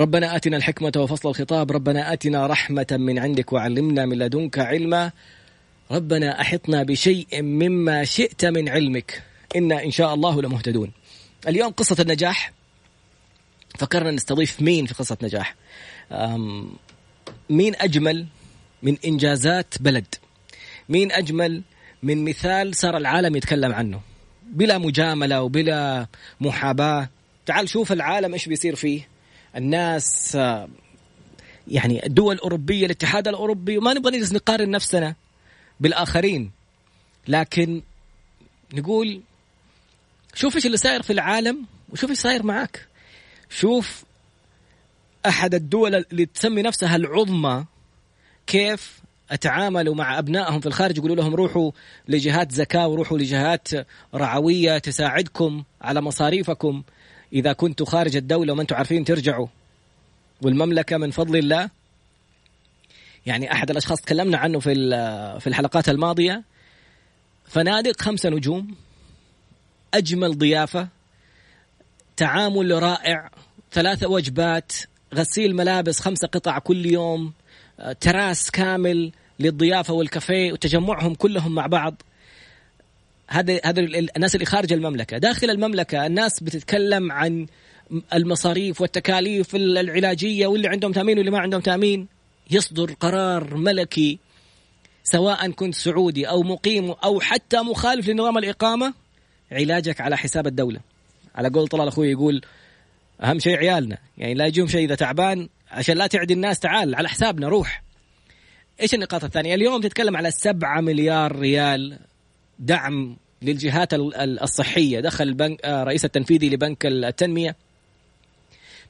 ربنا آتنا الحكمة وفصل الخطاب. ربنا آتنا رحمة من عندك وعلمنا من لدنك علما. ربنا أحطنا بشيء مما شئت من علمك. إنا إن شاء الله لمهتدون. اليوم قصة النجاح. فكرنا نستضيف مين في قصة نجاح؟ مين أجمل من إنجازات بلد؟ مين أجمل من مثال صار العالم يتكلم عنه؟ بلا مجاملة وبلا محاباة. تعال شوف العالم إيش بيصير فيه. الناس يعني الدول الأوروبية الاتحاد الأوروبي وما نبغى نجلس نقارن نفسنا بالآخرين. لكن نقول شوف إيش اللي صاير في العالم وشوف إيش صاير معك شوف أحد الدول اللي تسمي نفسها العظمى كيف أتعاملوا مع أبنائهم في الخارج. يقولوا لهم روحوا لجهات زكاة وروحوا لجهات رعوية تساعدكم على مصاريفكم. إذا كنتوا خارج الدولة وما أنتم عارفين ترجعوا. والمملكة من فضل الله. يعني أحد الأشخاص تكلمنا عنه في في الحلقات الماضية. فنادق خمسة نجوم. أجمل ضيافة. تعامل رائع. ثلاثة وجبات. غسيل ملابس خمسة قطع كل يوم. تراس كامل للضيافة والكافيه. وتجمعهم كلهم مع بعض. هذا هذا الناس اللي خارج المملكة. داخل المملكة الناس بتتكلم عن المصاريف والتكاليف العلاجية واللي عندهم تأمين واللي ما عندهم تأمين. يصدر قرار ملكي سواء كنت سعودي أو مقيم أو حتى مخالف لنظام الإقامة علاجك على حساب الدولة. على قول طلال أخوي يقول أهم شيء عيالنا. يعني لا يجيهم شيء إذا تعبان عشان لا تعدي الناس تعال على حسابنا روح. إيش النقاط الثانية؟ اليوم تتكلم على 7 مليار ريال دعم للجهات الصحية. دخل البنك آه، رئيس التنفيذي لبنك التنمية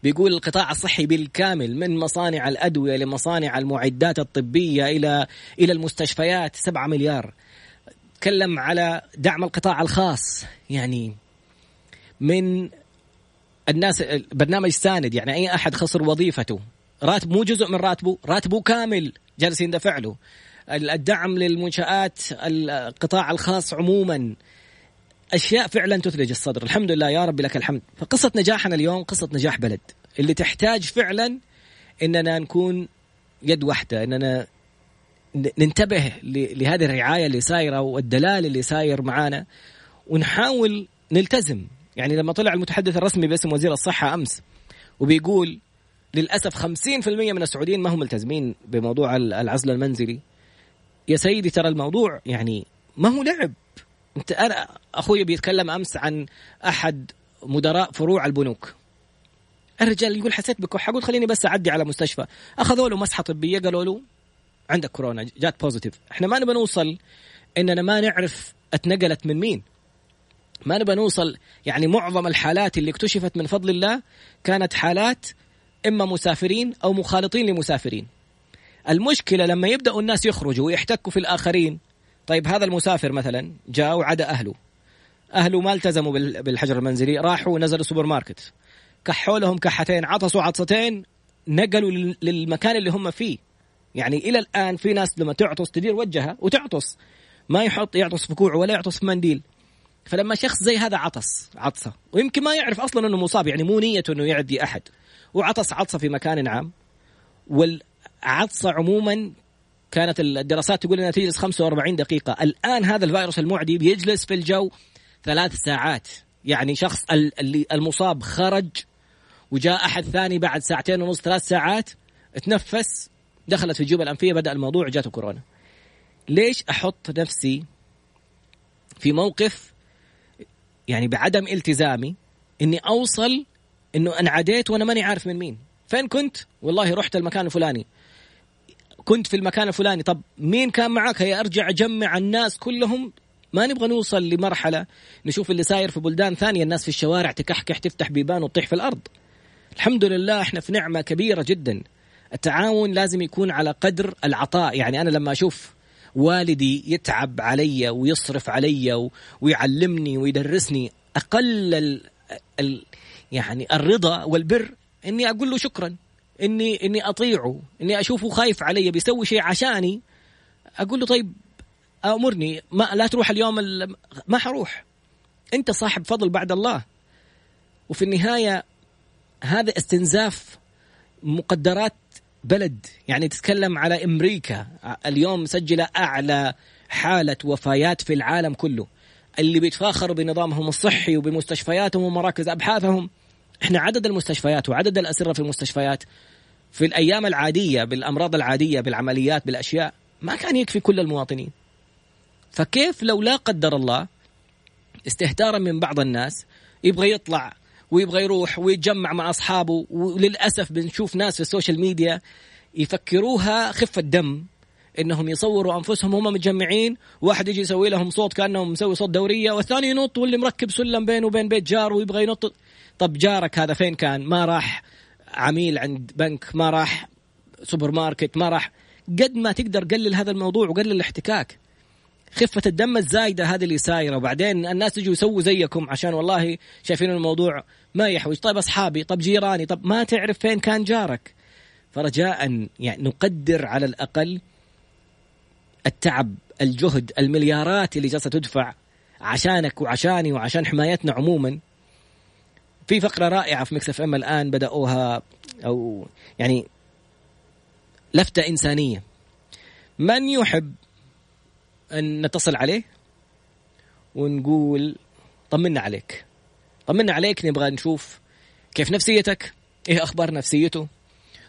بيقول القطاع الصحي بالكامل من مصانع الأدوية لمصانع المعدات الطبية إلى إلى المستشفيات. 7 مليار. تكلم على دعم القطاع الخاص. يعني من الناس برنامج ساند يعني أي أحد خسر وظيفته. راتب مو جزء من راتبه. راتبه كامل جالس يندفع له. الدعم للمنشآت القطاع الخاص عموما. أشياء فعلا تثلج الصدر. الحمد لله يا رب لك الحمد. فقصه نجاحنا اليوم قصة نجاح بلد. اللي تحتاج فعلا إننا نكون يد واحدة إننا ننتبه لهذه الرعاية اللي صايره والدلال اللي صاير معانا ونحاول نلتزم. يعني لما طلع المتحدث الرسمي باسم وزير الصحة أمس وبيقول للأسف 50% من السعوديين ما هم ملتزمين بموضوع العزل المنزلي يا سيدي ترى الموضوع يعني ما هو لعب. انت أنا أخوي بيتكلم أمس عن أحد مدراء فروع البنوك. الرجال يقول حسيت بكحه قلت خليني بس أعدي على مستشفى. أخذوا له مسحة طبية قالوا له عندك كورونا جات بوزيتيف إحنا ما نبى نوصل إننا ما نعرف اتنقلت من مين. ما نبى نوصل يعني معظم الحالات اللي اكتشفت من فضل الله كانت حالات إما مسافرين أو مخالطين لمسافرين. المشكلة لما يبدأوا الناس يخرجوا ويحتكوا في الآخرين. طيب هذا المسافر مثلا جاء وعدا أهله. أهله ما التزموا بالحجر المنزلي راحوا نزلوا سوبر ماركت كحوا لهم كحتين عطسوا عطستين نقلوا للمكان اللي هم فيه. يعني إلى الآن في ناس لما تعطس تدير وجهها وتعطس. ما يحط يعطس في كوعه ولا يعطس في منديل. فلما شخص زي هذا عطس عطسة. ويمكن ما يعرف أصلا إنه مصاب يعني مو نيته إنه يعدي أحد. وعطس عطسة في مكان عام. والعطسه عموما كانت الدراسات تقول إنها تجلس 45 دقيقة. الآن هذا الفيروس المعدي بيجلس في الجو ثلاث ساعات. يعني شخص اللي المصاب خرج وجاء أحد ثاني بعد ساعتين ونص ثلاث ساعات تنفس دخلت في الجيوب الأنفية بدأ الموضوع جاته كورونا. ليش أحط نفسي في موقف يعني بعدم التزامي إني أوصل إنه انعديت وأنا ماني عارف من مين؟ فين كنت؟ والله رحت المكان الفلاني. كنت في المكان الفلاني طب مين كان معك هي أرجع أجمع الناس كلهم. ما نبغى نوصل لمرحلة نشوف اللي ساير في بلدان ثانية الناس في الشوارع تكحكح تفتح بيبان وتطيح في الأرض. الحمد لله إحنا في نعمة كبيرة جدا. التعاون لازم يكون على قدر العطاء. يعني أنا لما أشوف والدي يتعب علي ويصرف علي ويعلمني ويدرسني أقل ال ال يعني الرضا والبر إني أقول له شكرا. إني إني أطيعه إني أشوفه خايف علي بيسوي شيء عشاني. أقول له طيب أمرني ما لا تروح اليوم ما حروح. أنت صاحب فضل بعد الله. وفي النهاية هذا استنزاف مقدرات بلد. يعني تتكلم على أمريكا. اليوم مسجلة أعلى حالة وفيات في العالم كله. اللي بيتفاخروا بنظامهم الصحي وبمستشفياتهم ومراكز أبحاثهم. إحنا عدد المستشفيات وعدد الأسرة في المستشفيات في الأيام العادية بالأمراض العادية بالعمليات بالأشياء ما كان يكفي كل المواطنين. فكيف لو لا قدر الله استهتارا من بعض الناس يبغى يطلع ويبغى يروح ويتجمع مع أصحابه وللأسف بنشوف ناس في ال social media يفكروها خفة دم إنهم يصوروا أنفسهم هم متجمعين واحد يجي يسوي لهم صوت كانه مسوي صوت دورية والثاني ينط واللي مركب سلم بينه وبين بيت جار ويبغى ينط. طب جارك هذا فين كان؟ ما راح. عميل عند بنك ما راح سوبر ماركت ما راح. قد ما تقدر قلل هذا الموضوع وقلل الاحتكاك خفة الدم الزايدة هذه اللي سايرة. وبعدين الناس يجوا يسووا زيكم عشان والله شايفين الموضوع ما يحوج. طيب أصحابي طب جيراني طب ما تعرف فين كان جارك؟ فرجاء يعني نقدر على الأقل التعب الجهد المليارات اللي جالسة تدفع عشانك وعشاني وعشان حمايتنا عموما. في فقرة رائعة في مكسف أم الآن بدأوها أو يعني لفتة إنسانية. من يحب أن نتصل عليه ونقول طمنا عليك. طمنا عليك نبغى نشوف كيف نفسيتك إيه أخبار نفسيته.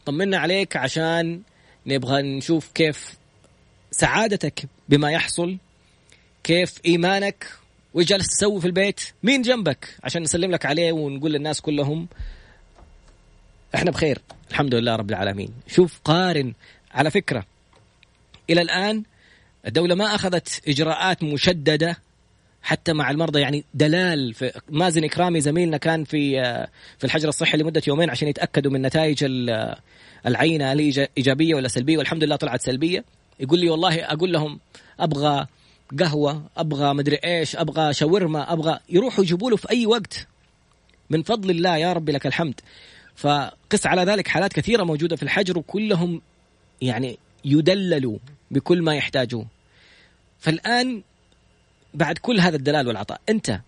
طمنا عليك عشان نبغى نشوف كيف سعادتك بما يحصل كيف إيمانك وايش جالس تسوي في البيت مين جنبك؟ عشان نسلم لك عليه ونقول للناس كلهم إحنا بخير الحمد لله رب العالمين. شوف قارن على فكرة إلى الآن الدولة ما أخذت إجراءات مشددة حتى مع المرضى يعني دلال في مازن إكرامي زميلنا كان في في الحجر الصحي لمدة يومين عشان يتأكدوا من نتائج العينة هل إيجابية ولا سلبية؟ والحمد لله طلعت سلبية. يقول لي والله أقول لهم أبغى قهوة أبغى مدري إيش أبغى شاورما أبغى يروحوا يجيبوا له في أي وقت. من فضل الله يا ربي لك الحمد. فقس على ذلك حالات كثيرة موجودة في الحجر وكلهم يعني يدللوا بكل ما يحتاجوه. فالآن بعد كل هذا الدلال والعطاء أنت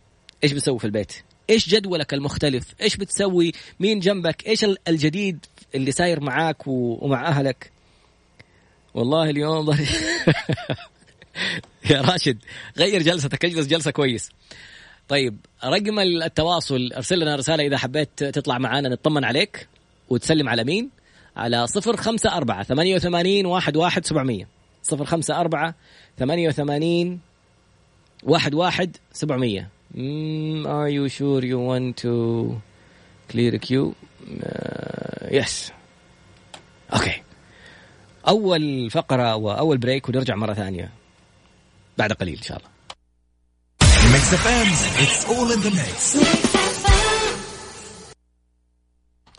إيش بتسوي في البيت؟ إيش جدولك المختلف؟ إيش بتسوي؟ مين جنبك؟ إيش الجديد اللي ساير معاك ومع أهلك؟ والله اليوم يا راشد غير جلستك اجلس جلسة كويس. طيب رقم التواصل ارسل لنا رسالة إذا حبيت تطلع معنا نطمن عليك وتسلم على مين؟ على صفر خمسة أربعة ثمانية وثمانين واحد واحد سبعمية. صفر خمسة أربعة ثمانية وثمانين واحد واحد سبعمية. Are you sure you want to clear queue? Uh, yes. okay أول فقرة وأول break ونرجع مرة ثانية. بعد قليل إن شاء الله.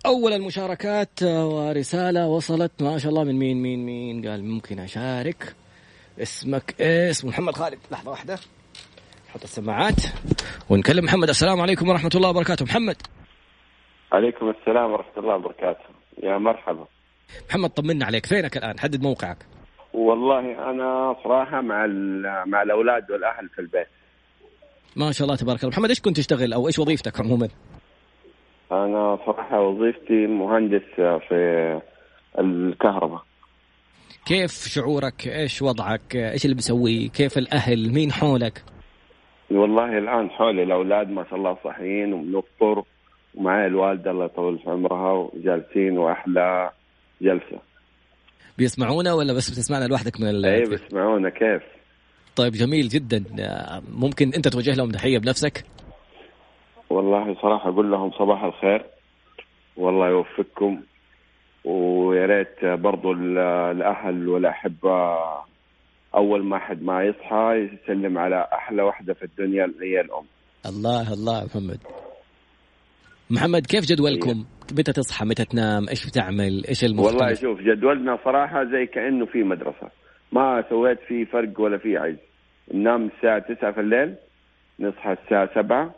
أول المشاركات ورسالة وصلت. ما شاء الله من مين مين مين؟ قال ممكن أشارك. اسمك إيه اسمه محمد خالد. لحظة واحدة. نحط السماعات ونكلم محمد. السلام عليكم ورحمة الله وبركاته. محمد. عليكم السلام ورحمة الله وبركاته. يا مرحبا. محمد طمنا عليك. فينك الآن؟ حدد موقعك. والله أنا صراحة مع مع الأولاد والأهل في البيت. ما شاء الله تبارك الله. محمد إيش كنت تشتغل أو إيش وظيفتك عموما؟ أنا صراحة وظيفتي مهندس في الكهرباء. كيف شعورك؟ إيش وضعك؟ إيش اللي بسويه كيف الأهل؟ مين حولك؟ والله الآن حولي الأولاد ما شاء الله صحيين وبنفطر ومعي الوالدة الله يطول في عمرها وجالسين وأحلى جلسة. بيسمعونا ولا بس بتسمعنا لوحدك من ال اي بيسمعونا كيف؟ طيب جميل جدا. ممكن أنت توجه لهم تحية بنفسك؟ والله صراحة أقول لهم صباح الخير. والله يوفقكم. ويا ريت برضو الأهل والاحباء أول ما حد ما يصحى يسلم على أحلى وحدة في الدنيا اللي هي الأم. الله الله محمد. محمد كيف جدولكم؟ متى تصحى؟ متى تنام؟ إيش بتعمل؟ إيش المختلف والله شوف جدولنا صراحة زي كأنه في مدرسة. ما سويت فيه فرق ولا فيه عجز ننام الساعة 9 في الليل نصحى الساعة 7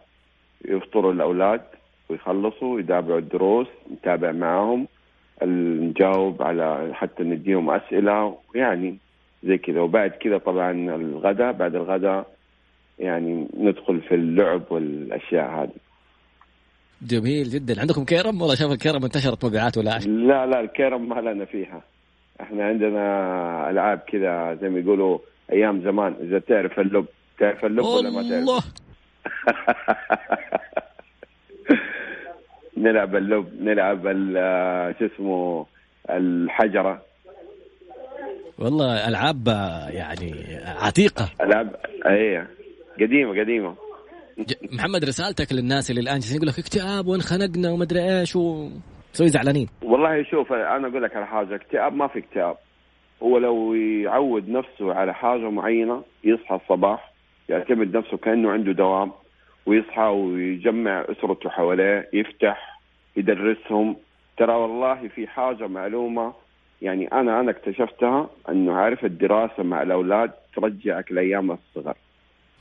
يفطروا الأولاد ويخلصوا يتابعوا الدروس نتابع معاهم نجاوب على حتى نديهم أسئلة يعني زي كذا. وبعد كذا طبعا الغداء بعد الغداء يعني ندخل في اللعب والأشياء هذه. جميل جدا. عندكم كيرم؟ ولا شاف الكيرم انتشرت مبيعات ولا عشان. لا لا الكيرم ما لنا فيها. إحنا عندنا ألعاب كذا زي ما يقولوا أيام زمان. إذا تعرف اللب تعرف اللب ولا ما تعرف؟ الله! نلعب اللب نلعب شو اسمه الحجرة. والله ألعاب يعني عتيقة. ألعاب إيه قديمة قديمة. محمد رسالتك للناس اللي الآن يقول لك اكتئاب وانخنقنا ومدري إيش وسوي زعلانين. والله شوف أنا أقول لك على حاجة اكتئاب ما في اكتئاب. هو لو يعود نفسه على حاجة معينة يصحى الصباح يعتمد نفسه كأنه عنده دوام ويصحى ويجمع أسرته حواليه يفتح يدرسهم. ترى والله في حاجة معلومة يعني أنا أنا اكتشفتها أنه عارف الدراسة مع الأولاد ترجعك لأيام الصغر.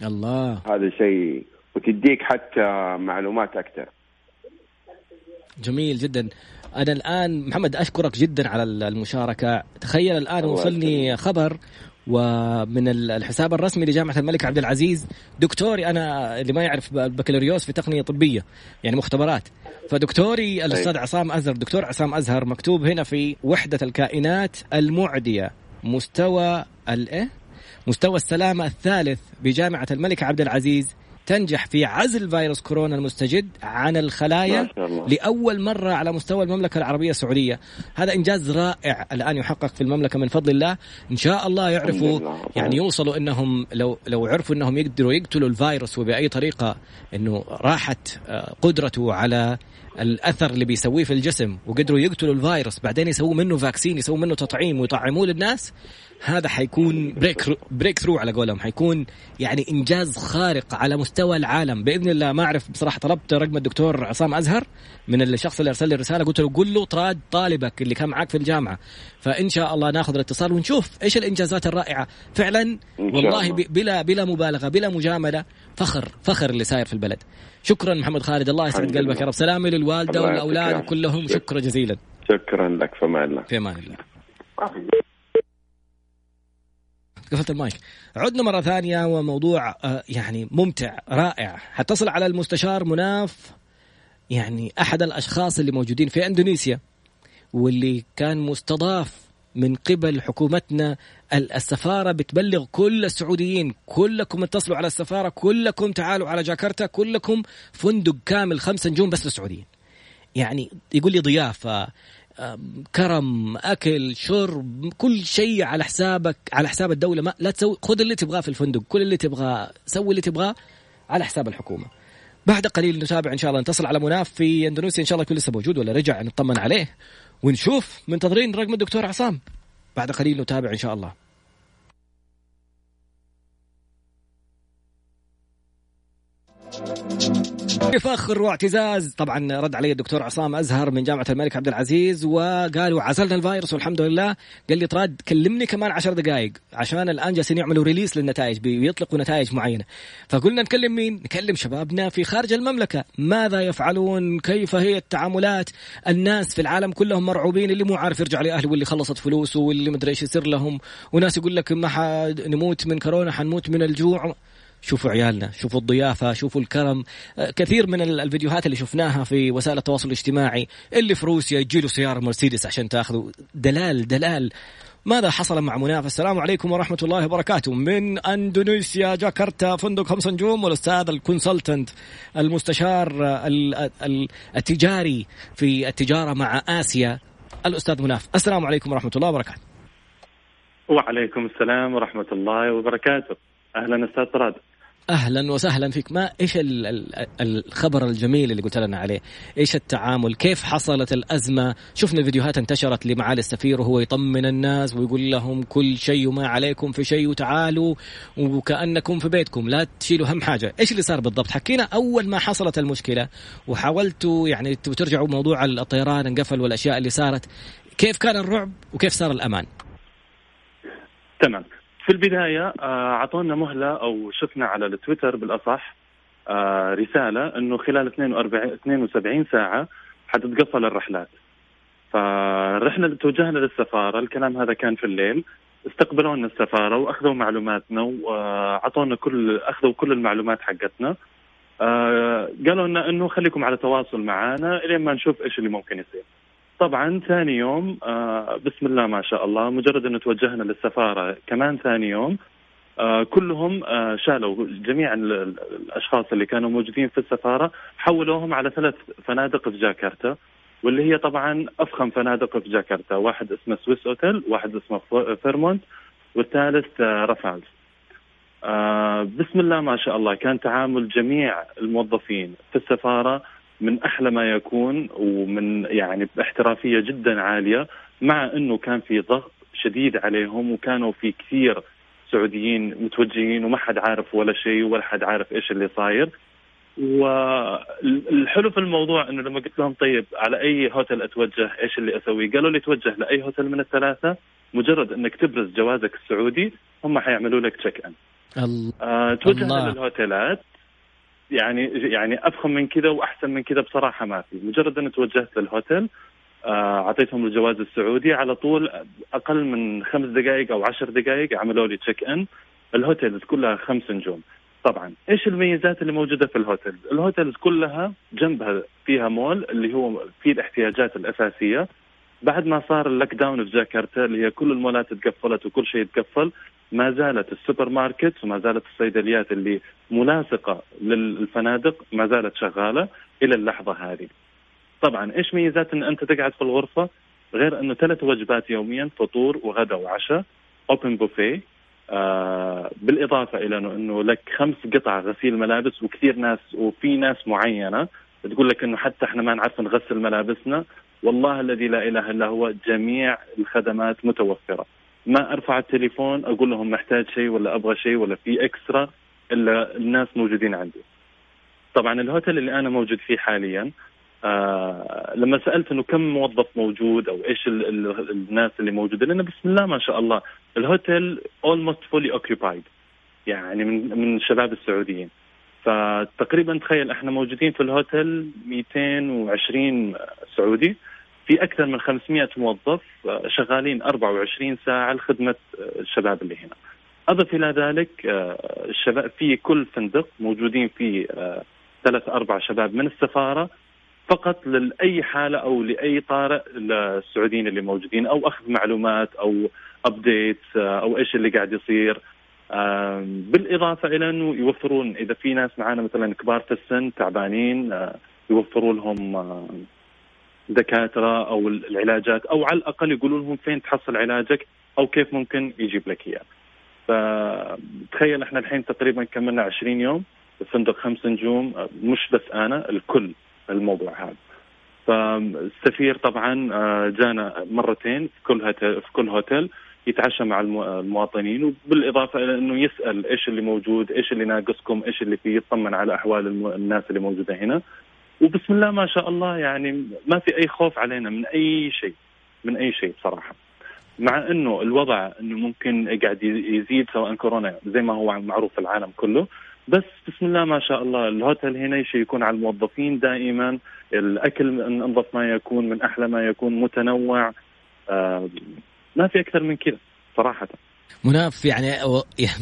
الله. هذا شيء وتديك حتى معلومات أكثر. جميل جدا. أنا الآن محمد أشكرك جدا على المشاركة. تخيل الآن وصلني خبر ومن الحساب الرسمي لجامعة الملك عبد العزيز. دكتوري أنا اللي ما يعرف البكالوريوس في تقنية طبية يعني مختبرات. فدكتوري الأستاذ عصام أزهر دكتور عصام أزهر مكتوب هنا في وحدة الكائنات المعدية. مستوى الايه مستوى السلامة الثالث بجامعة الملك عبد العزيز. تنجح في عزل فيروس كورونا المستجد عن الخلايا لأول مرة على مستوى المملكة العربية السعودية. هذا إنجاز رائع الآن يحقق في المملكة من فضل الله. إن شاء الله يعرفوا يعني يوصلوا أنهم لو لو عرفوا أنهم يقدروا يقتلوا الفيروس وبأي طريقة أنه راحت آه، قدرته على الأثر اللي بيسويه في الجسم وقدروا يقتلوا الفيروس بعدين يسووا منه vaccine يسووا منه تطعيم ويطعموه للناس. هذا حيكون break breakthrough على قولهم. حيكون يعني إنجاز خارق على مستوى العالم. بإذن الله ما أعرف بصراحة طلبت رقم الدكتور عصام أزهر من الشخص اللي أرسل لي الرسالة. قلت له قول له طراد طالبك اللي كان معك في الجامعة. فإن شاء الله ناخذ الاتصال ونشوف إيش الإنجازات الرائعة. فعلا والله بلا بلا مبالغة بلا مجاملة فخر فخر اللي ساير في البلد. شكرا محمد خالد. الله يسعد قلبك يا رب. سلامي للوالدة والأولاد كلهم. شكرا جزيلا. شكرا لك. في أمان الله. في أمان الله. قفلت المايك. عدنا مرة ثانية وموضوع آه، يعني ممتع رائع. حتصل على المستشار مناف يعني أحد الأشخاص اللي موجودين في أندونيسيا واللي كان مستضاف من قبل حكومتنا السفارة بتبلغ كل السعوديين كلكم اتصلوا على السفارة كلكم تعالوا على جاكرتا كلكم فندق كامل خمسة نجوم بس للسعوديين. يعني يقول لي ضيافة كرم أكل شرب كل شيء على حسابك على حساب الدولة. ما لا تسوي خذ اللي تبغاه في الفندق كل اللي تبغاه سوي اللي تبغاه على حساب الحكومة. بعد قليل نتابع إن شاء الله نتصل على مناف في اندونيسيا إن شاء الله يكون لسه موجود ولا رجع نطمن عليه ونشوف منتظرين رقم الدكتور عصام. بعد قليل نتابع إن شاء الله. فخر واعتزاز. طبعا رد علي الدكتور عصام أزهر من جامعة الملك عبد العزيز وقالوا عزلنا الفيروس والحمد لله. قال لي طراد كلمني كمان عشر دقائق عشان الآن جالسين يعملوا ريليس للنتائج بيطلقوا نتائج معينة. فقلنا نكلم مين؟ نكلم شبابنا في خارج المملكة. ماذا يفعلون؟ كيف هي التعاملات؟ الناس في العالم كلهم مرعوبين. اللي مو عارف يرجع لأهله واللي خلصت فلوسه واللي مدري إيش يصير لهم. وناس يقول لك ما حنموت من كورونا حنموت من الجوع. شوفوا عيالنا شوفوا الضيافة شوفوا الكرم. آه، كثير من الفيديوهات اللي شفناها في وسائل التواصل الاجتماعي اللي في روسيا يجي له سيارة مرسيدس عشان تاخذه. دلال دلال. ماذا حصل مع مناف السلام عليكم ورحمة الله وبركاته. من أندونيسيا جاكرتا فندق خمس نجوم والأستاذ الكونسلتنت المستشار التجاري في التجارة مع آسيا الأستاذ مناف. السلام عليكم ورحمة الله وبركاته. وعليكم السلام ورحمة الله وبركاته. أهلا أستاذ طراد. أهلا وسهلا فيك. ما إيش الخبر الجميل اللي قلت لنا عليه؟ إيش التعامل؟ كيف حصلت الأزمة؟ شفنا فيديوهات انتشرت لمعالي السفير وهو يطمن الناس ويقول لهم كل شيء وما عليكم في شيء وتعالوا وكأنكم في بيتكم لا تشيلوا هم حاجة. إيش اللي صار بالضبط؟ حكينا أول ما حصلت المشكلة وحاولتوا يعني ترجعوا موضوع الطيران انقفل والأشياء اللي صارت كيف كان الرعب وكيف صار الأمان؟ تمام. في البداية آه، أعطونا مهلة أو شفنا على التويتر بالأصح آه، رسالة إنه خلال 42 72 ساعة حتتقفل الرحلات. فرحنا توجهنا للسفارة الكلام هذا كان في الليل استقبلونا السفارة وأخذوا معلوماتنا واعطونا كل أخذوا كل المعلومات حقتنا. آه، قالوا لنا إنه خليكم على تواصل معنا الين ما نشوف إيش اللي ممكن يصير. طبعا ثاني يوم آه بسم الله ما شاء الله مجرد انه توجهنا للسفارة كمان ثاني يوم آه كلهم آه شالوا جميع الأشخاص اللي كانوا موجودين في السفارة حولوهم على ثلاث فنادق في جاكرتا واللي هي طبعا أفخم فنادق في جاكرتا واحد اسمه سويس أوتيل واحد اسمه فيرمونت والثالث آه رافلز. آه بسم الله ما شاء الله كان تعامل جميع الموظفين في السفارة من أحلى ما يكون ومن يعني باحترافية جدا عالية مع إنه كان في ضغط شديد عليهم وكانوا في كثير سعوديين متوجهين وما حد عارف ولا شيء ولا حد عارف إيش اللي صاير والحلو في الموضوع إنه لما قلت لهم طيب على أي هوتل أتوجه إيش اللي أسوي؟ قالوا لي توجه لأي هوتل من الثلاثة مجرد إنك تبرز جوازك السعودي هم حيعملوا لك check in. الله آه توجه. للهوتيلات يعني يعني أفخم من كذا وأحسن من كذا بصراحة ما في. مجرد أني توجهت للهوتيل آه، أعطيتهم الجواز السعودي. على طول أقل من خمس دقائق أو عشر دقائق عملوا لي check in ال hotels كلها خمس نجوم. طبعا إيش الميزات اللي موجودة في ال hotels ال hotels كلها جنبها فيها مول اللي هو فيه الاحتياجات الأساسية. بعد ما صار ال lockdown في جاكرتا اللي هي كل المولات تقفلت وكل شيء تقفل ما زالت السوبر ماركت وما زالت الصيدليات اللي ملاصقة للفنادق ما زالت شغالة إلى اللحظة هذه. طبعا إيش ميزات إن أنت تقعد في الغرفة؟ غير إنه ثلاث وجبات يوميا فطور وغداء وعشاء اوبن بوفيه آه بالإضافة إلى إنه لك خمس قطع غسيل ملابس وكثير ناس وفي ناس معينة تقول لك إنه حتى إحنا ما نعرف نغسل ملابسنا. والله الذي لا إله إلا هو جميع الخدمات متوفرة. ما أرفع التليفون أقول لهم محتاج شيء ولا أبغى شيء ولا في إكسترا إلا الناس موجودين عندي. طبعا الهوتيل اللي أنا موجود فيه حاليا آه لما سألت إنه كم موظف موجود أو إيش ال ال الناس اللي موجودة لأن بسم الله ما شاء الله ال hotel almost fully occupied يعني من من الشباب السعوديين. فتقريبا تخيل إحنا موجودين في الهوتيل 220 سعودي في أكثر من 500 موظف آه، شغالين 24 ساعة لخدمه آه، الشباب اللي هنا. أضف إلى ذلك آه، الشباب في كل فندق موجودين فيه ثلاث أربع شباب من السفارة فقط لأي حالة أو لأي طارئ للسعوديين اللي موجودين أو أخذ معلومات أو ابديت أو إيش اللي قاعد يصير بالإضافة إلى أنه يوفرون إذا في ناس معانا مثلا كبار في السن تعبانين يوفروا لهم دكاترة أو العلاجات أو على الأقل يقولوا لهم فين تحصل علاجك أو كيف ممكن يجيب لك إياه. فتخيل إحنا الحين تقريبا كملنا 20 يوم فندق خمس نجوم مش بس أنا الكل الموضوع هذا. فالسفير طبعا آه، جانا مرتين في كل هوتيل في كل هوتيل يتعشى مع المواطنين وبالإضافة إلى إنه يسأل إيش اللي موجود، إيش اللي ناقصكم، إيش اللي فيه، يطمن على أحوال الناس اللي موجودة هنا. وبسم الله ما شاء الله يعني ما في أي خوف علينا من أي شيء من أي شيء بصراحة. مع إنه الوضع إنه ممكن قاعد يزيد سواء كورونا زي ما هو معروف في العالم كله. بس بسم الله ما شاء الله الهوتيل هنا شيء يكون على الموظفين دائما. الأكل أنظف ما يكون من أحلى ما يكون متنوع. آه ما في أكثر من كذا صراحة. مناف يعني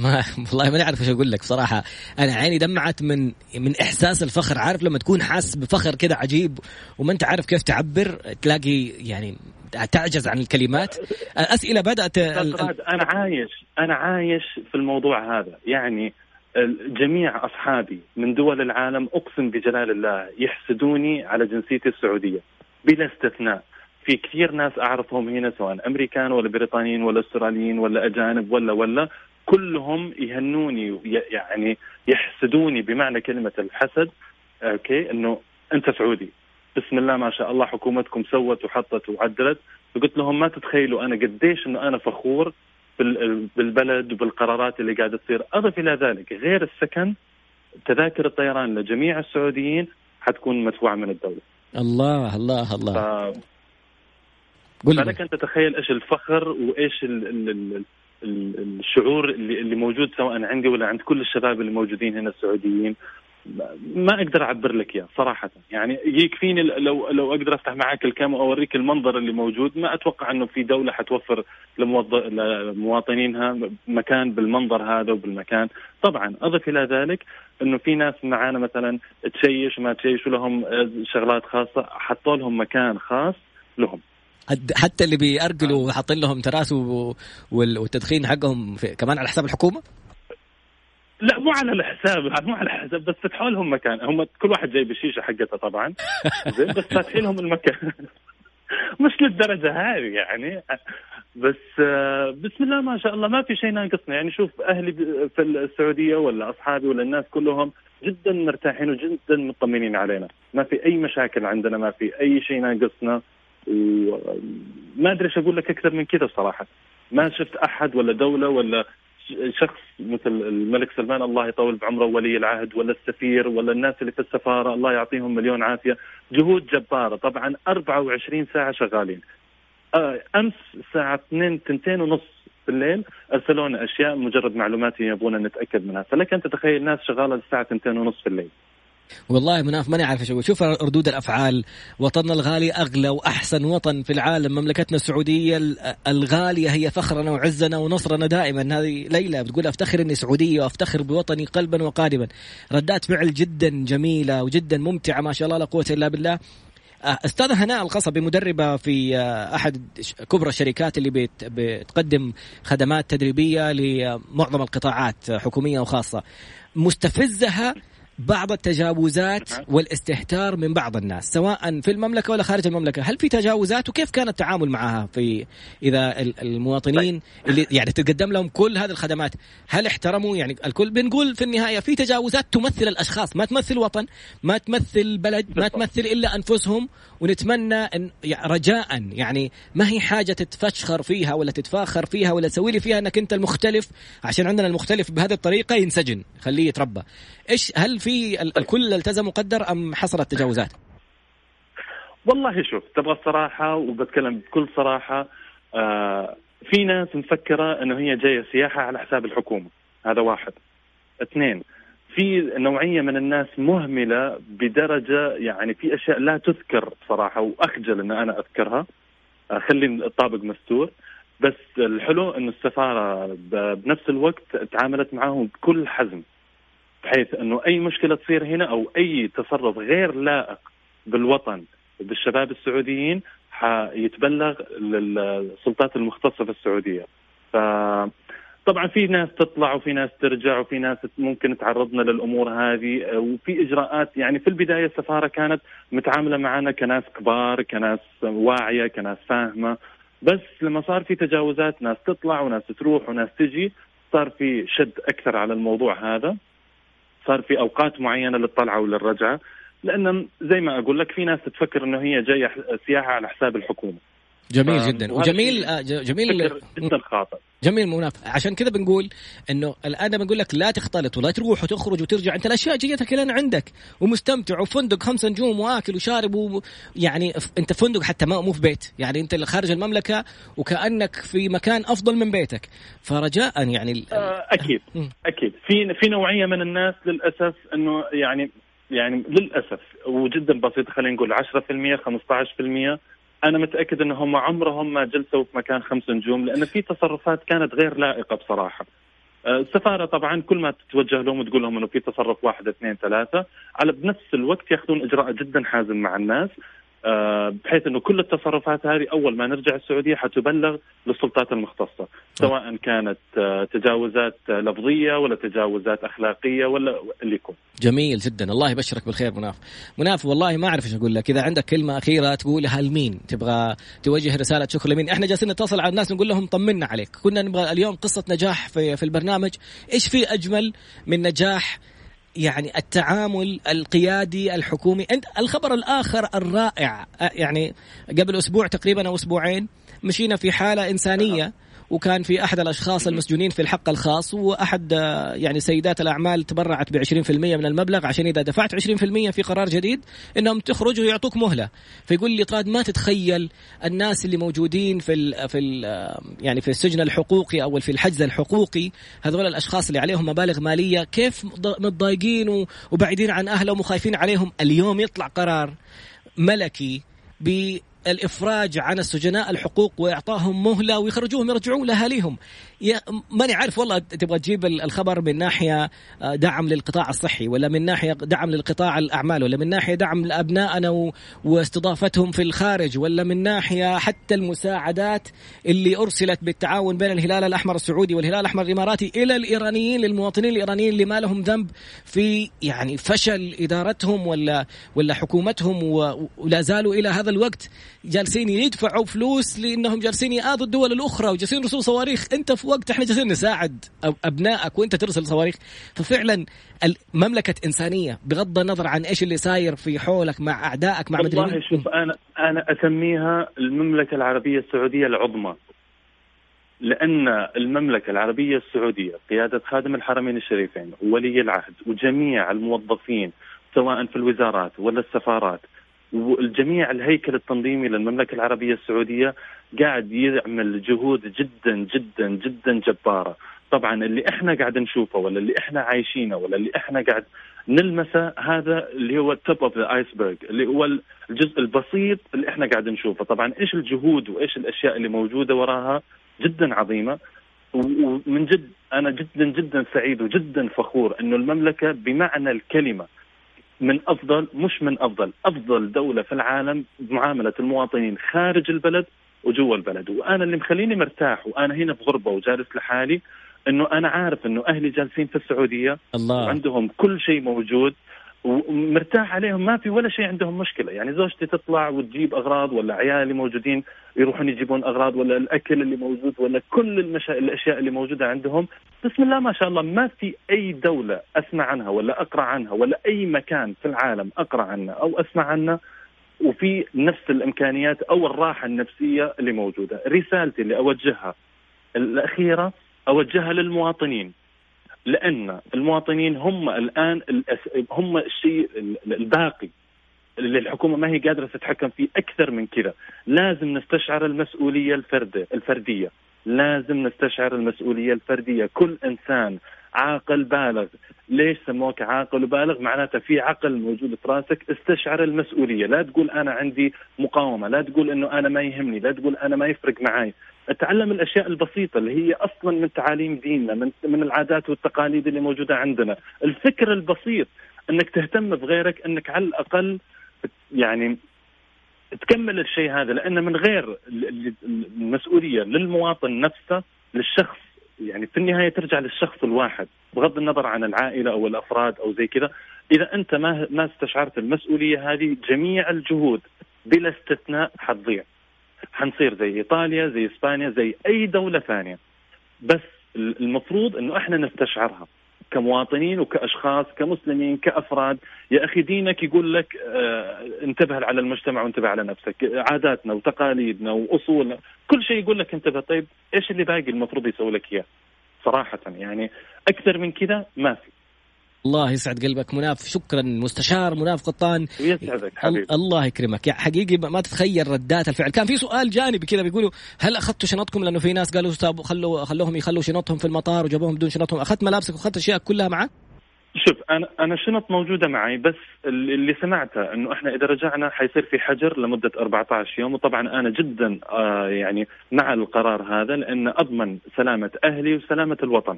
ما والله ما اعرف إيش أقول لك صراحة. أنا عيني دمعت من من إحساس الفخر. عارف لما تكون حاس بفخر كذا عجيب وما أنت عارف كيف تعبر تلاقي يعني تعجز عن الكلمات. اسئله بدأت أنا عايش أنا عايش في الموضوع هذا. يعني جميع أصحابي من دول العالم أقسم بجلال الله يحسدوني على جنسيتي السعودية بلا استثناء. في كثير ناس أعرفهم هنا سواء أمريكان ولا بريطانيين ولا أستراليين ولا أجانب ولا ولا كلهم يهنوني يعني يحسدوني بمعنى كلمة الحسد. أوكي؟ إنه أنت سعودي. بسم الله ما شاء الله حكومتكم سوت وحطت وعدلت. فقلت لهم ما تتخيلوا أنا قديش إنه أنا فخور بالبلد وبالقرارات اللي قاعدة تصير. أضف إلى ذلك غير السكن تذاكر الطيران لجميع السعوديين حتكون مدفوعة من الدولة. الله الله الله. ف... فلك أن تتخيل إيش الفخر وإيش ال ال ال الشعور اللي اللي موجود سواء عندي ولا عند كل الشباب اللي موجودين هنا السعوديين. ما أقدر أعبر لك إياه صراحة. يعني يكفيني لو لو أقدر أفتح معك الكاميرا وأوريك المنظر اللي موجود ما أتوقع إنه في دولة حتوفر لمواطنينها مكان بالمنظر هذا وبالمكان. طبعا أضف إلى ذلك إنه في ناس معانا مثلا تشيش ما تشيش ولهم شغلات خاصة حطوا لهم مكان خاص لهم. حتى اللي بيأرجلوا وحاطين لهم تراس والتدخين حقهم كمان على حساب الحكومة؟ لا مو على الحساب مو على الحساب بس فتحوا لهم مكان. هم كل واحد جايب الشيشة حقته طبعا. زين بس فاتحين لهم المكان. مش للدرجة هذه يعني. بس بسم الله ما شاء الله ما في شيء ناقصنا. يعني شوف أهلي في السعودية ولا أصحابي ولا الناس كلهم جدا مرتاحين وجدا مطمنين علينا. ما في أي مشاكل عندنا ما في أي شيء ناقصنا. وما أدري إيش أقول لك أكثر من كذا صراحة. ما شفت أحد ولا دولة ولا شخص مثل الملك سلمان الله يطول بعمره ولي العهد ولا السفير ولا الناس اللي في السفارة الله يعطيهم مليون عافية. جهود جبارة. طبعا 24 ساعة شغالين. آه، أمس الساعة 2 2 ونص في الليل أرسلونا أشياء مجرد معلومات يبغونا نتأكد منها. فلك أن تتخيل ناس شغالة الساعة 2 ونص في الليل. والله مناف ماني عارف إيش شوف ردود الأفعال. وطننا الغالي أغلى وأحسن وطن في العالم. مملكتنا السعودية الغالية هي فخرنا وعزنا ونصرنا دائما. هذه ليلى بتقول أفتخر إني سعودية وأفتخر بوطني قلبا وقالبا ردات فعل جدا جميلة وجدا ممتعة ما شاء الله لا قوة إلا بالله. آه، أستاذة هناء القصبي مدربة في آه، أحد كبرى الشركات اللي بتقدم خدمات تدريبية لمعظم القطاعات حكومية وخاصة. مستفزها بعض التجاوزات. والاستهتار من بعض الناس سواء في المملكة ولا خارج المملكة. هل في تجاوزات وكيف كان التعامل معها في إذا المواطنين طيب. اللي يعني تقدم لهم كل هذه الخدمات؟ هل احترموا؟ يعني الكل بنقول في النهاية في تجاوزات تمثل الأشخاص ما تمثل وطن ما تمثل بلد ما تمثل إلا أنفسهم ونتمنى أن رجاء يعني ما هي حاجة تتفشخر فيها ولا تتفاخر فيها ولا تسوي لي فيها أنك أنت المختلف عشان عندنا المختلف بهذه الطريقة ينسجن خليه يتربى. إيش هل في الكل التزم وقدر أم حصلت تجاوزات؟ والله شوف تبغى الصراحة وبتكلم بكل صراحة آه في ناس مفكرة إنه هي جاية سياحة على حساب الحكومة. هذا واحد. اثنين في نوعية من الناس مهملة بدرجة يعني في أشياء لا تذكر صراحة وأخجل أن أنا أذكرها. خلي الطابق مستور. بس الحلو أن السفارة بنفس الوقت تعاملت معهم بكل حزم. بحيث أنه أي مشكلة تصير هنا أو أي تصرف غير لائق بالوطن وبالشباب السعوديين حيتبلغ للسلطات المختصة في السعودية. ف طبعا في ناس تطلع وفي ناس ترجع وفي ناس ممكن تعرضنا للأمور هذه وفي إجراءات. يعني في البداية السفارة كانت متعاملة معنا كناس كبار كناس واعية كناس فاهمة. بس لما صار في تجاوزات ناس تطلع وناس تروح وناس تجي صار في شد أكثر على الموضوع هذا. صار في أوقات معينة للطلعة وللرجعة لأن زي ما أقول لك في ناس تفكر إنه هي جاية سياحة على حساب الحكومة. جميل جدا. وجميل آه، جميل جدا خاطئ. جميل مناف عشان كذا بنقول إنه الآن بنقول لك لا تختلط ولا تروح وتخرج وترجع. أنت الأشياء جيتك الان عندك ومستمتع وفندق خمس نجوم وآكل وشارب و... يعني أنت فندق حتى ما مو في بيت. يعني أنت خارج المملكة وكأنك في مكان أفضل من بيتك. فرجاء يعني آه، أكيد أكيد. في في نوعية من الناس للأسف إنه يعني يعني للأسف وجدا بسيط خلينا نقول 10% 15% أنا متأكد إن هم عمرهم ما جلسوا في مكان خمس نجوم لأن في تصرفات كانت غير لائقة بصراحة. آه، السفارة طبعا كل ما تتوجه لهم وتقول لهم إنه في تصرف واحد اثنين ثلاثة على بنفس الوقت ياخذون إجراء جدا حازم مع الناس بحيث إنه كل التصرفات هذه أول ما نرجع السعودية حتبلغ للسلطات المختصة سواء كانت آه، تجاوزات لفظية ولا تجاوزات أخلاقية ولا اللي يكون. جميل جدا. الله يبشرك بالخير مناف. مناف والله ما أعرف إيش أقول لك. إذا عندك كلمة أخيرة تقولها لمين تبغى توجه رسالة شكر لمين؟ إحنا جالسين نتصل على الناس نقول لهم طمنا عليك. كنا نبغى اليوم قصة نجاح في في البرنامج. إيش في أجمل من نجاح يعني التعامل القيادي الحكومي. عند الخبر الآخر الرائع يعني قبل أسبوع تقريبا أو أسبوعين مشينا في حالة إنسانية. وكان في أحد الأشخاص المسجونين في الحق الخاص وأحد آه، يعني سيدات الأعمال تبرعت ب 20% من المبلغ عشان إذا دفعت 20% في قرار جديد إنهم تخرج ويعطوك مهلة. فيقول لي طراد ما تتخيل الناس اللي موجودين في ال في ال آه، يعني في السجن الحقوقي أو في الحجز الحقوقي هذول الأشخاص اللي عليهم مبالغ مالية كيف متضايقين وبعيدين عن اهلهم وخايفين عليهم؟ اليوم يطلع قرار ملكي الإفراج عن السجناء الحقوق وإعطاهم مهلة ويخرجوهم يرجعون لأهاليهم. ماني عارف والله تبغى تجيب الخبر من ناحية آه، دعم للقطاع الصحي ولا من ناحية دعم للقطاع الأعمال ولا من ناحية دعم لأبنائنا واستضافتهم في الخارج ولا من ناحية حتى المساعدات اللي أرسلت بالتعاون بين الهلال الأحمر السعودي والهلال الأحمر الإماراتي إلى الإيرانيين للمواطنين الإيرانيين اللي ما لهم ذنب في يعني فشل إدارتهم ولا ولا حكومتهم ولا زالوا إلى هذا الوقت. جالسين يدفعوا فلوس لإنهم جالسين يآذوا الدول الأخرى وجالسين يرسلوا صواريخ. أنت في وقت إحنا جالسين نساعد أبنائك وأنت ترسل صواريخ. ففعلا مملكة إنسانية بغض النظر عن إيش اللي صاير في حولك مع أعدائك مع مدري والله شوف أنا أنا أسميها المملكة العربية السعودية العظمى. لأن المملكة العربية السعودية قيادة خادم الحرمين الشريفين وولي العهد وجميع الموظفين سواء في الوزارات ولا السفارات والجميع الهيكل التنظيمي للمملكة العربية السعودية قاعد يعمل جهود جدا جدا جدا جبارة. طبعا اللي إحنا قاعد نشوفه ولا اللي إحنا عايشينه ولا اللي إحنا قاعد نلمسه هذا اللي هو ال top of the iceberg اللي هو الجزء البسيط اللي إحنا قاعد نشوفه. طبعا إيش الجهود وإيش الأشياء اللي موجودة وراها؟ جدا عظيمة. ومن جد أنا جدا جدا سعيد وجدا فخور إنه المملكة بمعنى الكلمة من أفضل مش من أفضل أفضل دولة في العالم بمعامله المواطنين خارج البلد وجوا البلد وأنا اللي مخليني مرتاح وأنا هنا في غربة وجالس لحالي إنه أنا عارف إنه أهلي جالسين في السعودية الله. وعندهم كل شيء موجود ومرتاح عليهم ما في ولا شيء عندهم مشكلة. يعني زوجتي تطلع وتجيب أغراض ولا عيالي موجودين يروحون يجيبون أغراض ولا الأكل اللي موجود ولا كل المشا... الأشياء اللي موجودة عندهم. بسم الله ما شاء الله ما في أي دولة أسمع عنها ولا أقرأ عنها ولا أي مكان في العالم أقرأ عنه أو أسمع عنه وفي نفس الإمكانيات أو الراحة النفسية اللي موجودة. رسالتي اللي أوجهها الأخيرة أوجهها للمواطنين. لأن المواطنين هم الآن هم الشيء الباقي اللي الحكومة ما هي قادرة تتحكم فيه أكثر من كذا، لازم نستشعر المسؤولية الفرديه الفردية، لازم نستشعر المسؤولية الفردية، كل إنسان عاقل بالغ، ليش سموك عاقل وبالغ؟ معناته في عقل موجود في راسك، استشعر المسؤولية، لا تقول أنا عندي مقاومة، لا تقول إنه أنا ما يهمني، لا تقول أنا ما يفرق معي، اتعلم الأشياء البسيطة اللي هي أصلا من تعاليم ديننا من من العادات والتقاليد اللي موجودة عندنا. الفكر البسيط إنك تهتم بغيرك إنك على الأقل يعني تكمل الشيء هذا لأن من غير المسؤولية للمواطن نفسه للشخص يعني في النهاية ترجع للشخص الواحد بغض النظر عن العائلة أو الأفراد أو زي كذا. إذا أنت ما ما استشعرت المسؤولية هذه جميع الجهود بلا استثناء حتضيع. حنصير زي إيطاليا زي إسبانيا زي أي دولة ثانية. بس المفروض إنه إحنا نستشعرها. كمواطنين وكأشخاص كمسلمين كأفراد. يا أخي دينك يقول لك آه انتبه على المجتمع وانتبه على نفسك. عاداتنا وتقاليدنا وأصولنا كل شيء يقول لك انتبه. طيب إيش اللي باقي المفروض يسوي لك إياه؟ صراحة يعني أكثر من كذا ما في. الله يسعد قلبك مناف شكرا مستشار مناف قطان. ويسعدك حبيبي. الله يكرمك. يا حقيقي ما تتخيل ردات الفعل. كان في سؤال جانبي كذا بيقولوا هل أخذتوا شنطكم؟ لأنه في ناس قالوا خلوا خلوهم يخلوا شنطهم في المطار وجابوهم بدون شنطهم. أخذت ملابسك وأخذت أشياء كلها معك؟ شوف أنا أنا شنط موجودة معي بس اللي سمعته إنه إحنا إذا رجعنا حيصير في حجر لمدة 14 يوم. وطبعا أنا جدا آه يعني مع القرار هذا لأن أضمن سلامة أهلي وسلامة الوطن.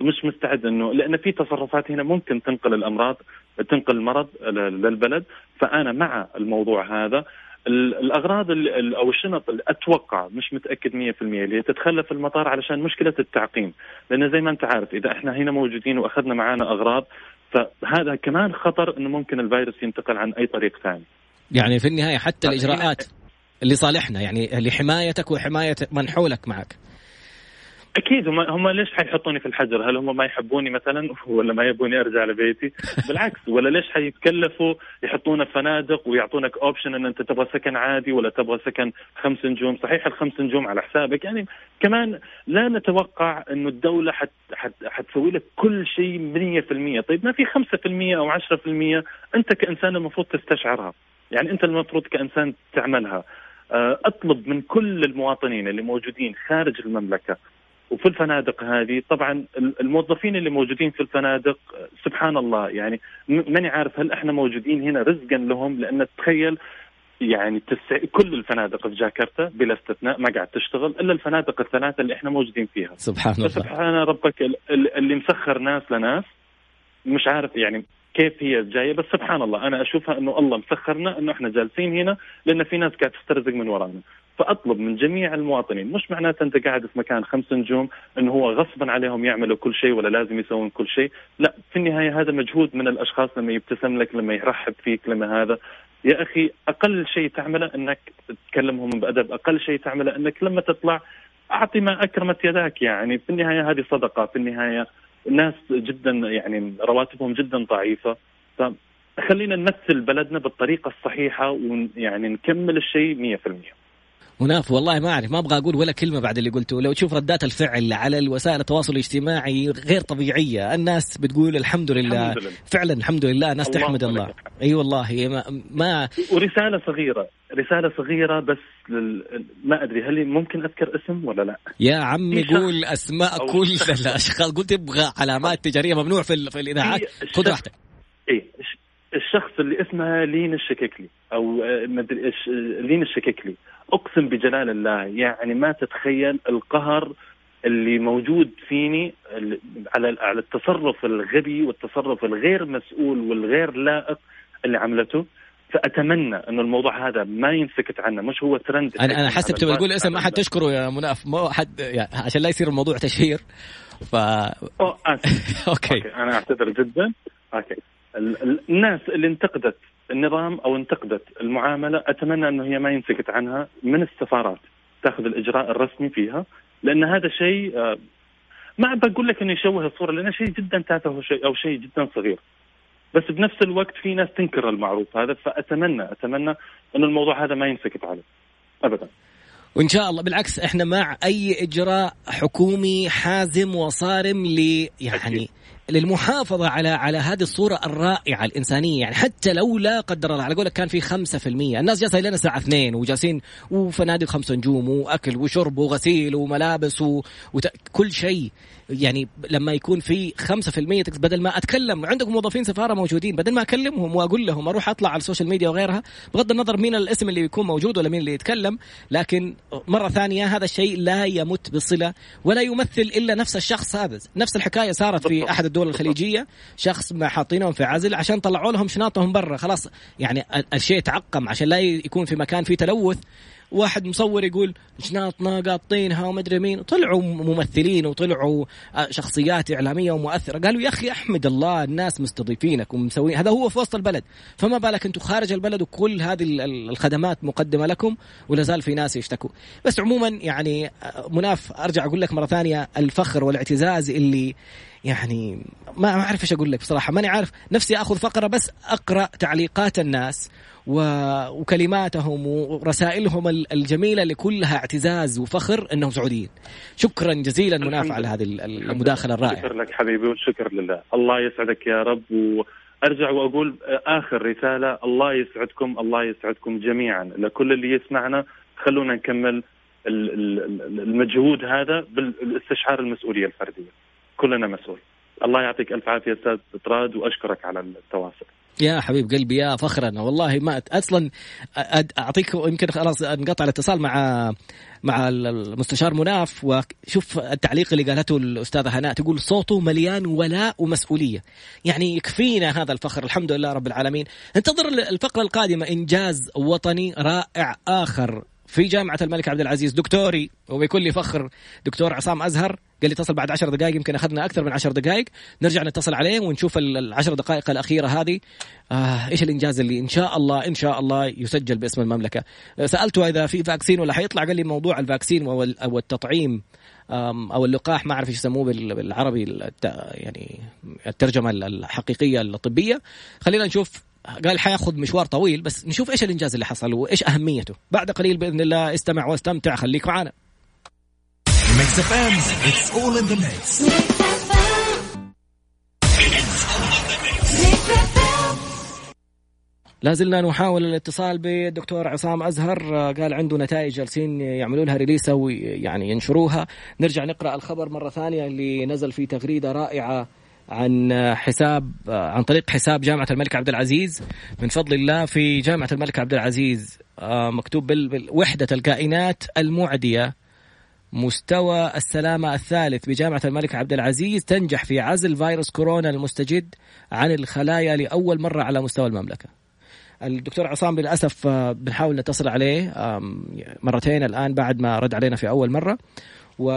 مش مستعد انه لأن في تصرفات هنا ممكن تنقل الأمراض تنقل المرض للبلد. فأنا مع الموضوع هذا. الأغراض أو الشنط اللي أتوقع مش متأكد 100% اللي تتخلى في المطار علشان مشكلة التعقيم. لأن زي ما أنت عارف إذا إحنا هنا موجودين وأخذنا معنا أغراض فهذا كمان خطر إنه ممكن الفيروس ينتقل عن أي طريق ثاني. يعني في النهاية حتى الإجراءات اللي صالحنا يعني لحمايتك وحماية من حولك معك. أكيد هم هم ليش حيحطوني في الحجر؟ هل هم ما يحبوني مثلا ولا ما يبوني أرجع لبيتي؟ بالعكس ولا ليش حيتكلفوا يحطونا في فنادق ويعطونك اوبشن إن أنت تبغى سكن عادي ولا تبغى سكن خمس نجوم، صحيح الخمس نجوم على حسابك يعني كمان لا نتوقع إنه الدولة حت حت حتسوي لك كل شيء 100% طيب ما في 5% أو 10% أنت كإنسان المفروض تستشعرها، يعني أنت المفروض كإنسان تعملها. آه، أطلب من كل المواطنين اللي موجودين خارج المملكة وفي الفنادق هذه طبعا الموظفين اللي موجودين في الفنادق سبحان الله يعني ماني عارف هل إحنا موجودين هنا رزقا لهم؟ لأن تخيل يعني تسع... كل الفنادق في جاكرتا بلا استثناء ما قاعد تشتغل إلا الفنادق الثلاثة اللي إحنا موجودين فيها. سبحان الله. سبحان ربك اللي مسخر ناس لناس مش عارف يعني كيف هي جاية. بس سبحان الله أنا أشوفها إنه الله مسخرنا إنه إحنا جالسين هنا لأن في ناس قاعد تسترزق من ورانا. فأطلب من جميع المواطنين مش معناته أنت قاعد في مكان خمس نجوم انه هو غصبا عليهم يعملوا كل شيء ولا لازم يسوون كل شيء. لا في النهاية هذا مجهود من الأشخاص لما يبتسم لك لما يرحب فيك لما هذا. يا أخي أقل شيء تعمله إنك تكلمهم بأدب أقل شيء تعمله إنك لما تطلع أعطي ما أكرمت يداك يعني. في النهاية هذه صدقة في النهاية ناس جدا يعني رواتبهم جدا ضعيفة. فخلينا نمثل بلدنا بالطريقة الصحيحة ويعني نكمل الشيء 100% مناف والله ما أعرف ما أبغى أقول ولا كلمة بعد اللي قلته. لو تشوف ردات الفعل على الوسائل التواصل الاجتماعي غير طبيعية الناس بتقول الحمد لله, الحمد لله. فعلا الحمد لله الناس تحمد الله. أي أيوة والله ما, ما ورسالة صغيرة رسالة صغيرة بس لل... ما أدري هل ممكن أذكر اسم ولا لا؟ يا عمي قول أسماء كل الأشخاص. قلت تبغى علامات تجارية ممنوع في, في الإذاعات. خذ راحتك. الشخص اللي اسمها لين الشككلي أو آه، ما أدري إيش آه، لين الشككلي. أقسم بجلال الله يعني ما تتخيل القهر اللي موجود فيني على على التصرف الغبي والتصرف الغير مسؤول والغير لائق اللي عملته. فأتمنى انه الموضوع هذا ما ينسكت عنه مش هو ترند أنا أنا حسب تبغى تقول اسم ما حد تشكره يا مناف ما حد يعني عشان لا يصير الموضوع تشهير. ف أوه okay. okay أنا أعتذر جدا. okay. الناس اللي انتقدت النظام أو انتقدت المعاملة أتمنى أنه هي ما ينسكت عنها من السفارات تأخذ الإجراء الرسمي فيها لأن هذا شيء آه، ما بقول لك إنه يشوه الصورة لأنه شيء جدا تافه أو شيء جدا صغير. بس بنفس الوقت في ناس تنكر المعروف هذا فأتمنى أتمنى إنه الموضوع هذا ما ينسكت عليه. ابدا. وإن شاء الله بالعكس إحنا مع أي إجراء حكومي حازم وصارم ل يعني أكيد. للمحافظة على على هذه الصورة الرائعة الإنسانية. يعني حتى لو لا قدر الله على قولك كان في 5% الناس جالسة لنا الساعة 2 وجالسين وفنادق خمسة نجوم وأكل وشرب وغسيل وملابس وكل شيء. يعني لما يكون في 5% بدل ما أتكلم عندكم موظفين سفارة موجودين بدل ما أكلمهم وأقول لهم أروح أطلع على ال social media وغيرها بغض النظر مين الاسم اللي يكون موجود ولا مين اللي يتكلم لكن مرة ثانية هذا الشيء لا يمت بصلة ولا يمثل إلا نفس الشخص هذا. نفس الحكاية صارت في أحد الدول الخليجية شخص ما حاطينهم في عزل عشان طلعوا لهم شناطهم برا. خلاص يعني الشيء تعقم عشان لا يكون في مكان فيه تلوث. واحد مصور يقول شناطنا قاطينها وما أدري مين. طلعوا ممثلين وطلعوا آه، شخصيات إعلامية ومؤثرة. قالوا يا أخي أحمد الله الناس مستضيفينك ومسوين. هذا هو في وسط البلد. فما بالك أنتم خارج البلد وكل هذه الخدمات مقدمة لكم ولا زال في ناس يشتكوا بس عموما يعني آه، مناف أرجع أقول لك مرة ثانية الفخر والاعتزاز اللي يعني ما ما أعرف إيش أقول لك بصراحة. ماني عارف. نفسي آخذ فقرة بس أقرأ تعليقات الناس وكلماتهم ورسائلهم الجميلة اللي كلها اعتزاز وفخر إنهم سعوديين. شكرا جزيلا مناف على هذه المداخلة الرائعة. شكرا لك حبيبي والشكر لله. الله يسعدك يا رب. وأرجع وأقول آخر رسالة. الله يسعدكم. الله يسعدكم جميعا. لكل اللي يسمعنا خلونا نكمل المجهود هذا بالاستشعار المسؤولية الفردية. كلنا مسؤول. الله يعطيك ألف عافية أستاذ طراد وأشكرك على التواصل. يا حبيب قلبي يا فخرنا. والله ما أصلا أعطيك يمكن خلاص انقطع الاتصال مع مع المستشار مناف وشوف التعليق اللي قالته الأستاذة هناء. تقول صوته مليان ولاء ومسؤولية. يعني يكفينا هذا الفخر الحمد لله رب العالمين. انتظر الفقرة القادمة إنجاز وطني رائع آخر. في جامعة الملك عبد العزيز. دكتوري وبكل فخر دكتور عصام أزهر قال لي اتصل بعد عشر دقائق يمكن أخذنا أكثر من عشر دقائق نرجع نتصل عليه ونشوف العشر دقائق الأخيرة هذه. آه إيش الإنجاز اللي إن شاء الله إن شاء الله يسجل باسم المملكة. سألته إذا في vaccine ولا حيطلع قال لي موضوع ال vaccine أو التطعيم أو اللقاح ما أعرف إيش يسموه بالعربي يعني الترجمة الحقيقية الطبية. خلينا نشوف قال حياخذ مشوار طويل بس نشوف إيش الإنجاز اللي حصل وإيش أهميته. بعد قليل بإذن الله استمع واستمتع خليك معنا. لا زلنا نحاول الاتصال بالدكتور عصام أزهر قال عنده نتائج جالسين يعملوا لها ريليس ويعني ينشروها. نرجع نقرأ الخبر مرة ثانية اللي نزل في تغريدة رائعة. عن حساب عن طريق حساب جامعة الملك عبد العزيز. من فضل الله في جامعة الملك عبد العزيز آه، مكتوب بالوحدة الكائنات المعدية مستوى السلامة الثالث بجامعة الملك عبد العزيز تنجح في عزل فيروس كورونا المستجد عن الخلايا لأول مرة على مستوى المملكة. الدكتور عصام للأسف آه، بنحاول نتصل عليه مرتين الآن بعد ما رد علينا في أول مرة. و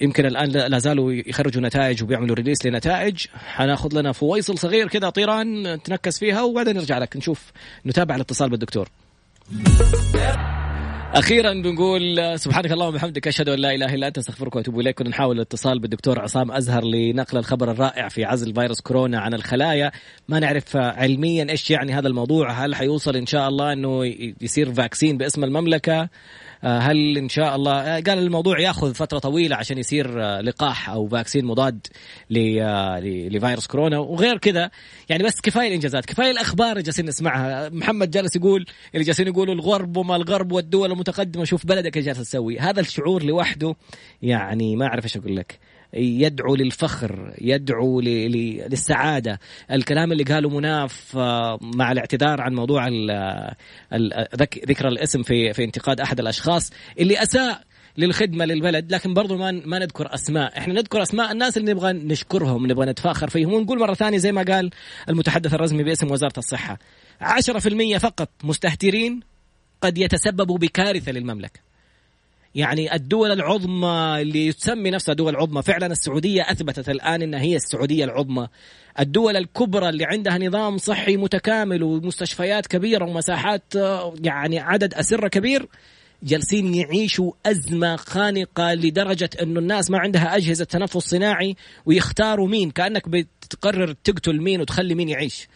يمكن الآن لا زالوا يخرجوا نتائج وبيعملوا ريليس لنتائج. حناخذ لنا فويصل صغير كذا طيران نتنكس فيها وبعدين نرجع لك نشوف نتابع الاتصال بالدكتور. أخيرا بنقول سبحانك اللهم وبحمدك أشهد أن لا إله إلا أنت أستغفرك وأتوب إليك. كنا نحاول الاتصال بالدكتور عصام أزهر لنقل الخبر الرائع في عزل فيروس كورونا عن الخلايا. ما نعرف علميا إيش يعني هذا الموضوع هل حيوصل إن شاء الله إنه يصير فاكسين باسم المملكة؟ هل إن شاء الله آه، قال الموضوع ياخذ فترة طويلة عشان يصير آه، لقاح أو فاكسين مضاد لفيروس كورونا. وغير كذا يعني بس كفاية الإنجازات كفاية الأخبار اللي جالسين نسمعها. محمد جالس يقول اللي جالسين يقولوا الغرب وما الغرب والدول المتقدمة شوف بلدك إيش جالس تسوي. هذا الشعور لوحده يعني ما أعرف إيش أقول لك. يدعو للفخر يدعو للسعادة. الكلام اللي قاله مناف آه، مع الاعتذار عن موضوع ذكر الاسم في في انتقاد أحد الأشخاص اللي أساء للخدمة للبلد لكن برضو ما ما نذكر أسماء. إحنا نذكر أسماء الناس اللي نبغى نشكرهم نبغى نتفاخر فيهم. ونقول مرة ثانية زي ما قال المتحدث الرسمي باسم وزارة الصحة. 10% فقط مستهترين قد يتسببوا بكارثة للمملكة. يعني الدول العظمى اللي تسمي نفسها دول عظمى فعلا السعودية أثبتت الآن أنها هي السعودية العظمى. الدول الكبرى اللي عندها نظام صحي متكامل ومستشفيات كبيرة ومساحات يعني عدد أسرة كبير جالسين يعيشوا أزمة خانقة لدرجة أنه الناس ما عندها أجهزة تنفس صناعي ويختاروا مين. كأنك بتقرر تقتل مين وتخلي مين يعيش.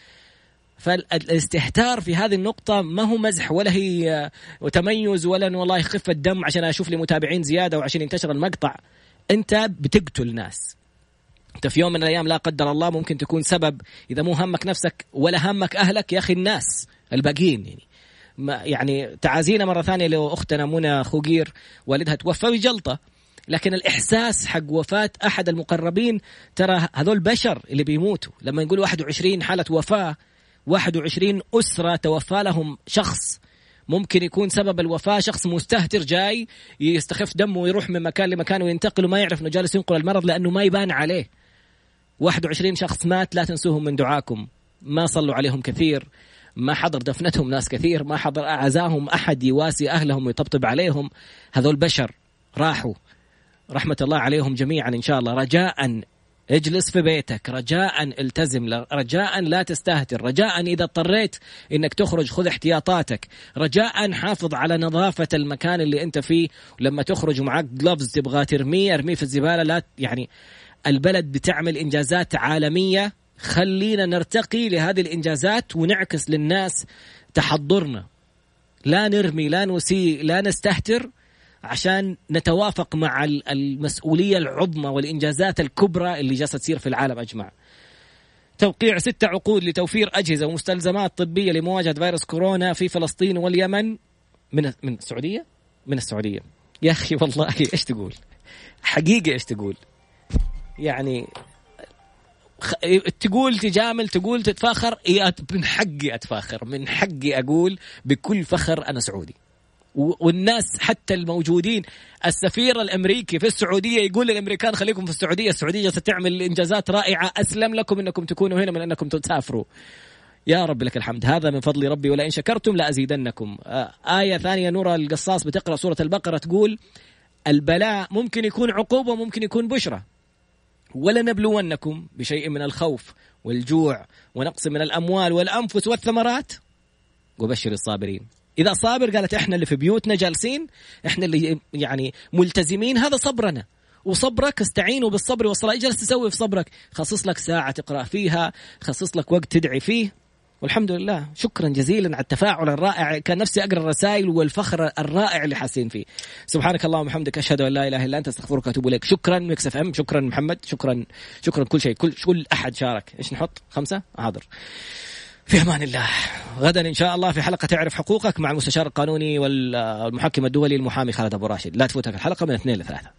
فالاستهتار في هذه النقطة ما هو مزح ولا هي تميز ولا والله خفة دم عشان أشوف لي متابعين زيادة وعشان ينتشر المقطع. أنت بتقتل ناس. أنت في يوم من الأيام لا قدر الله ممكن تكون سبب إذا مو همك نفسك ولا همك أهلك يا أخي الناس الباقيين يعني. ما يعني تعازينا مرة ثانية لأختنا منى خوقير والدها توفى بجلطة لكن الإحساس حق وفاة أحد المقربين ترى هذول بشر اللي بيموتوا. لما نقول 21 حالة وفاة 21 أسرة توفى لهم شخص. ممكن يكون سبب الوفاة شخص مستهتر جاي يستخف دمه ويروح من مكان لمكان وينتقل وما يعرف إنه جالس ينقل المرض لأنه ما يبان عليه. 21 شخص مات لا تنسوهم من دعاكم. ما صلوا عليهم كثير ما حضر دفنتهم ناس كثير ما حضر أعزاهم أحد يواسي أهلهم ويطبطب عليهم. هذول بشر راحوا. رحمة الله عليهم جميعا إن شاء الله. رجاء اجلس في بيتك. رجاء التزم رجاء لا تستهتر. رجاء إذا اضطريت أنك تخرج خذ احتياطاتك. رجاء حافظ على نظافة المكان اللي أنت فيه. لما تخرج ومعك جلوفز تبغى ترميه ارميه في الزبالة. لا يعني البلد بتعمل إنجازات عالمية. خلينا نرتقي لهذه الإنجازات ونعكس للناس تحضرنا. لا نرمي لا نسيء لا نستهتر. عشان نتوافق مع المسؤولية العظمى والإنجازات الكبرى اللي جالسة تصير في العالم أجمع. توقيع ستة عقود لتوفير أجهزة ومستلزمات طبية لمواجهة فيروس كورونا في فلسطين واليمن من من السعودية؟ من السعودية. يا أخي والله إيش تقول؟ حقيقة إيش تقول؟ يعني تقول تجامل تقول تتفاخر من حقي أتفاخر من حقي أقول بكل فخر أنا سعودي والناس حتى الموجودين. السفير الأمريكي في السعودية يقول للأمريكان خليكم في السعودية السعودية جالسه تعمل إنجازات رائعة. أسلم لكم إنكم تكونوا هنا من أنكم تسافروا. يا رب لك الحمد. هذا من فضل ربي ولئن شكرتم لأزيدنكم. آه، آية ثانية نورا القصاص بتقرأ سورة البقرة تقول البلاء ممكن يكون عقوبة وممكن يكون بشرى. ولنبلونكم بشيء من الخوف والجوع ونقص من الأموال والأنفس والثمرات. وبشر الصابرين. إذا صابر قالت إحنا اللي في بيوتنا جالسين إحنا اللي يعني ملتزمين هذا صبرنا. وصبرك استعينوا بالصبر والصلاة. إيش جالس تسوي في صبرك؟ خصص لك ساعة تقرأ فيها خصص لك وقت تدعي فيه. والحمد لله. شكرا جزيلا على التفاعل الرائع. كان نفسي أقرأ الرسائل والفخر الرائع اللي حاسين فيه. سبحانك اللهم وبحمدك أشهد أن لا إله إلا أنت أستغفرك وأتوب إليك. شكرا مكس إف إم شكرا محمد شكرا شكرا كل شيء. كل كل أحد شارك. إيش نحط؟ خمسة؟ حاضر. في أمان الله. غدا إن شاء الله في حلقة تعرف حقوقك مع المستشار القانوني والمحكم الدولي المحامي خالد أبو راشد. لا تفوتك الحلقة من اثنين لثلاثة.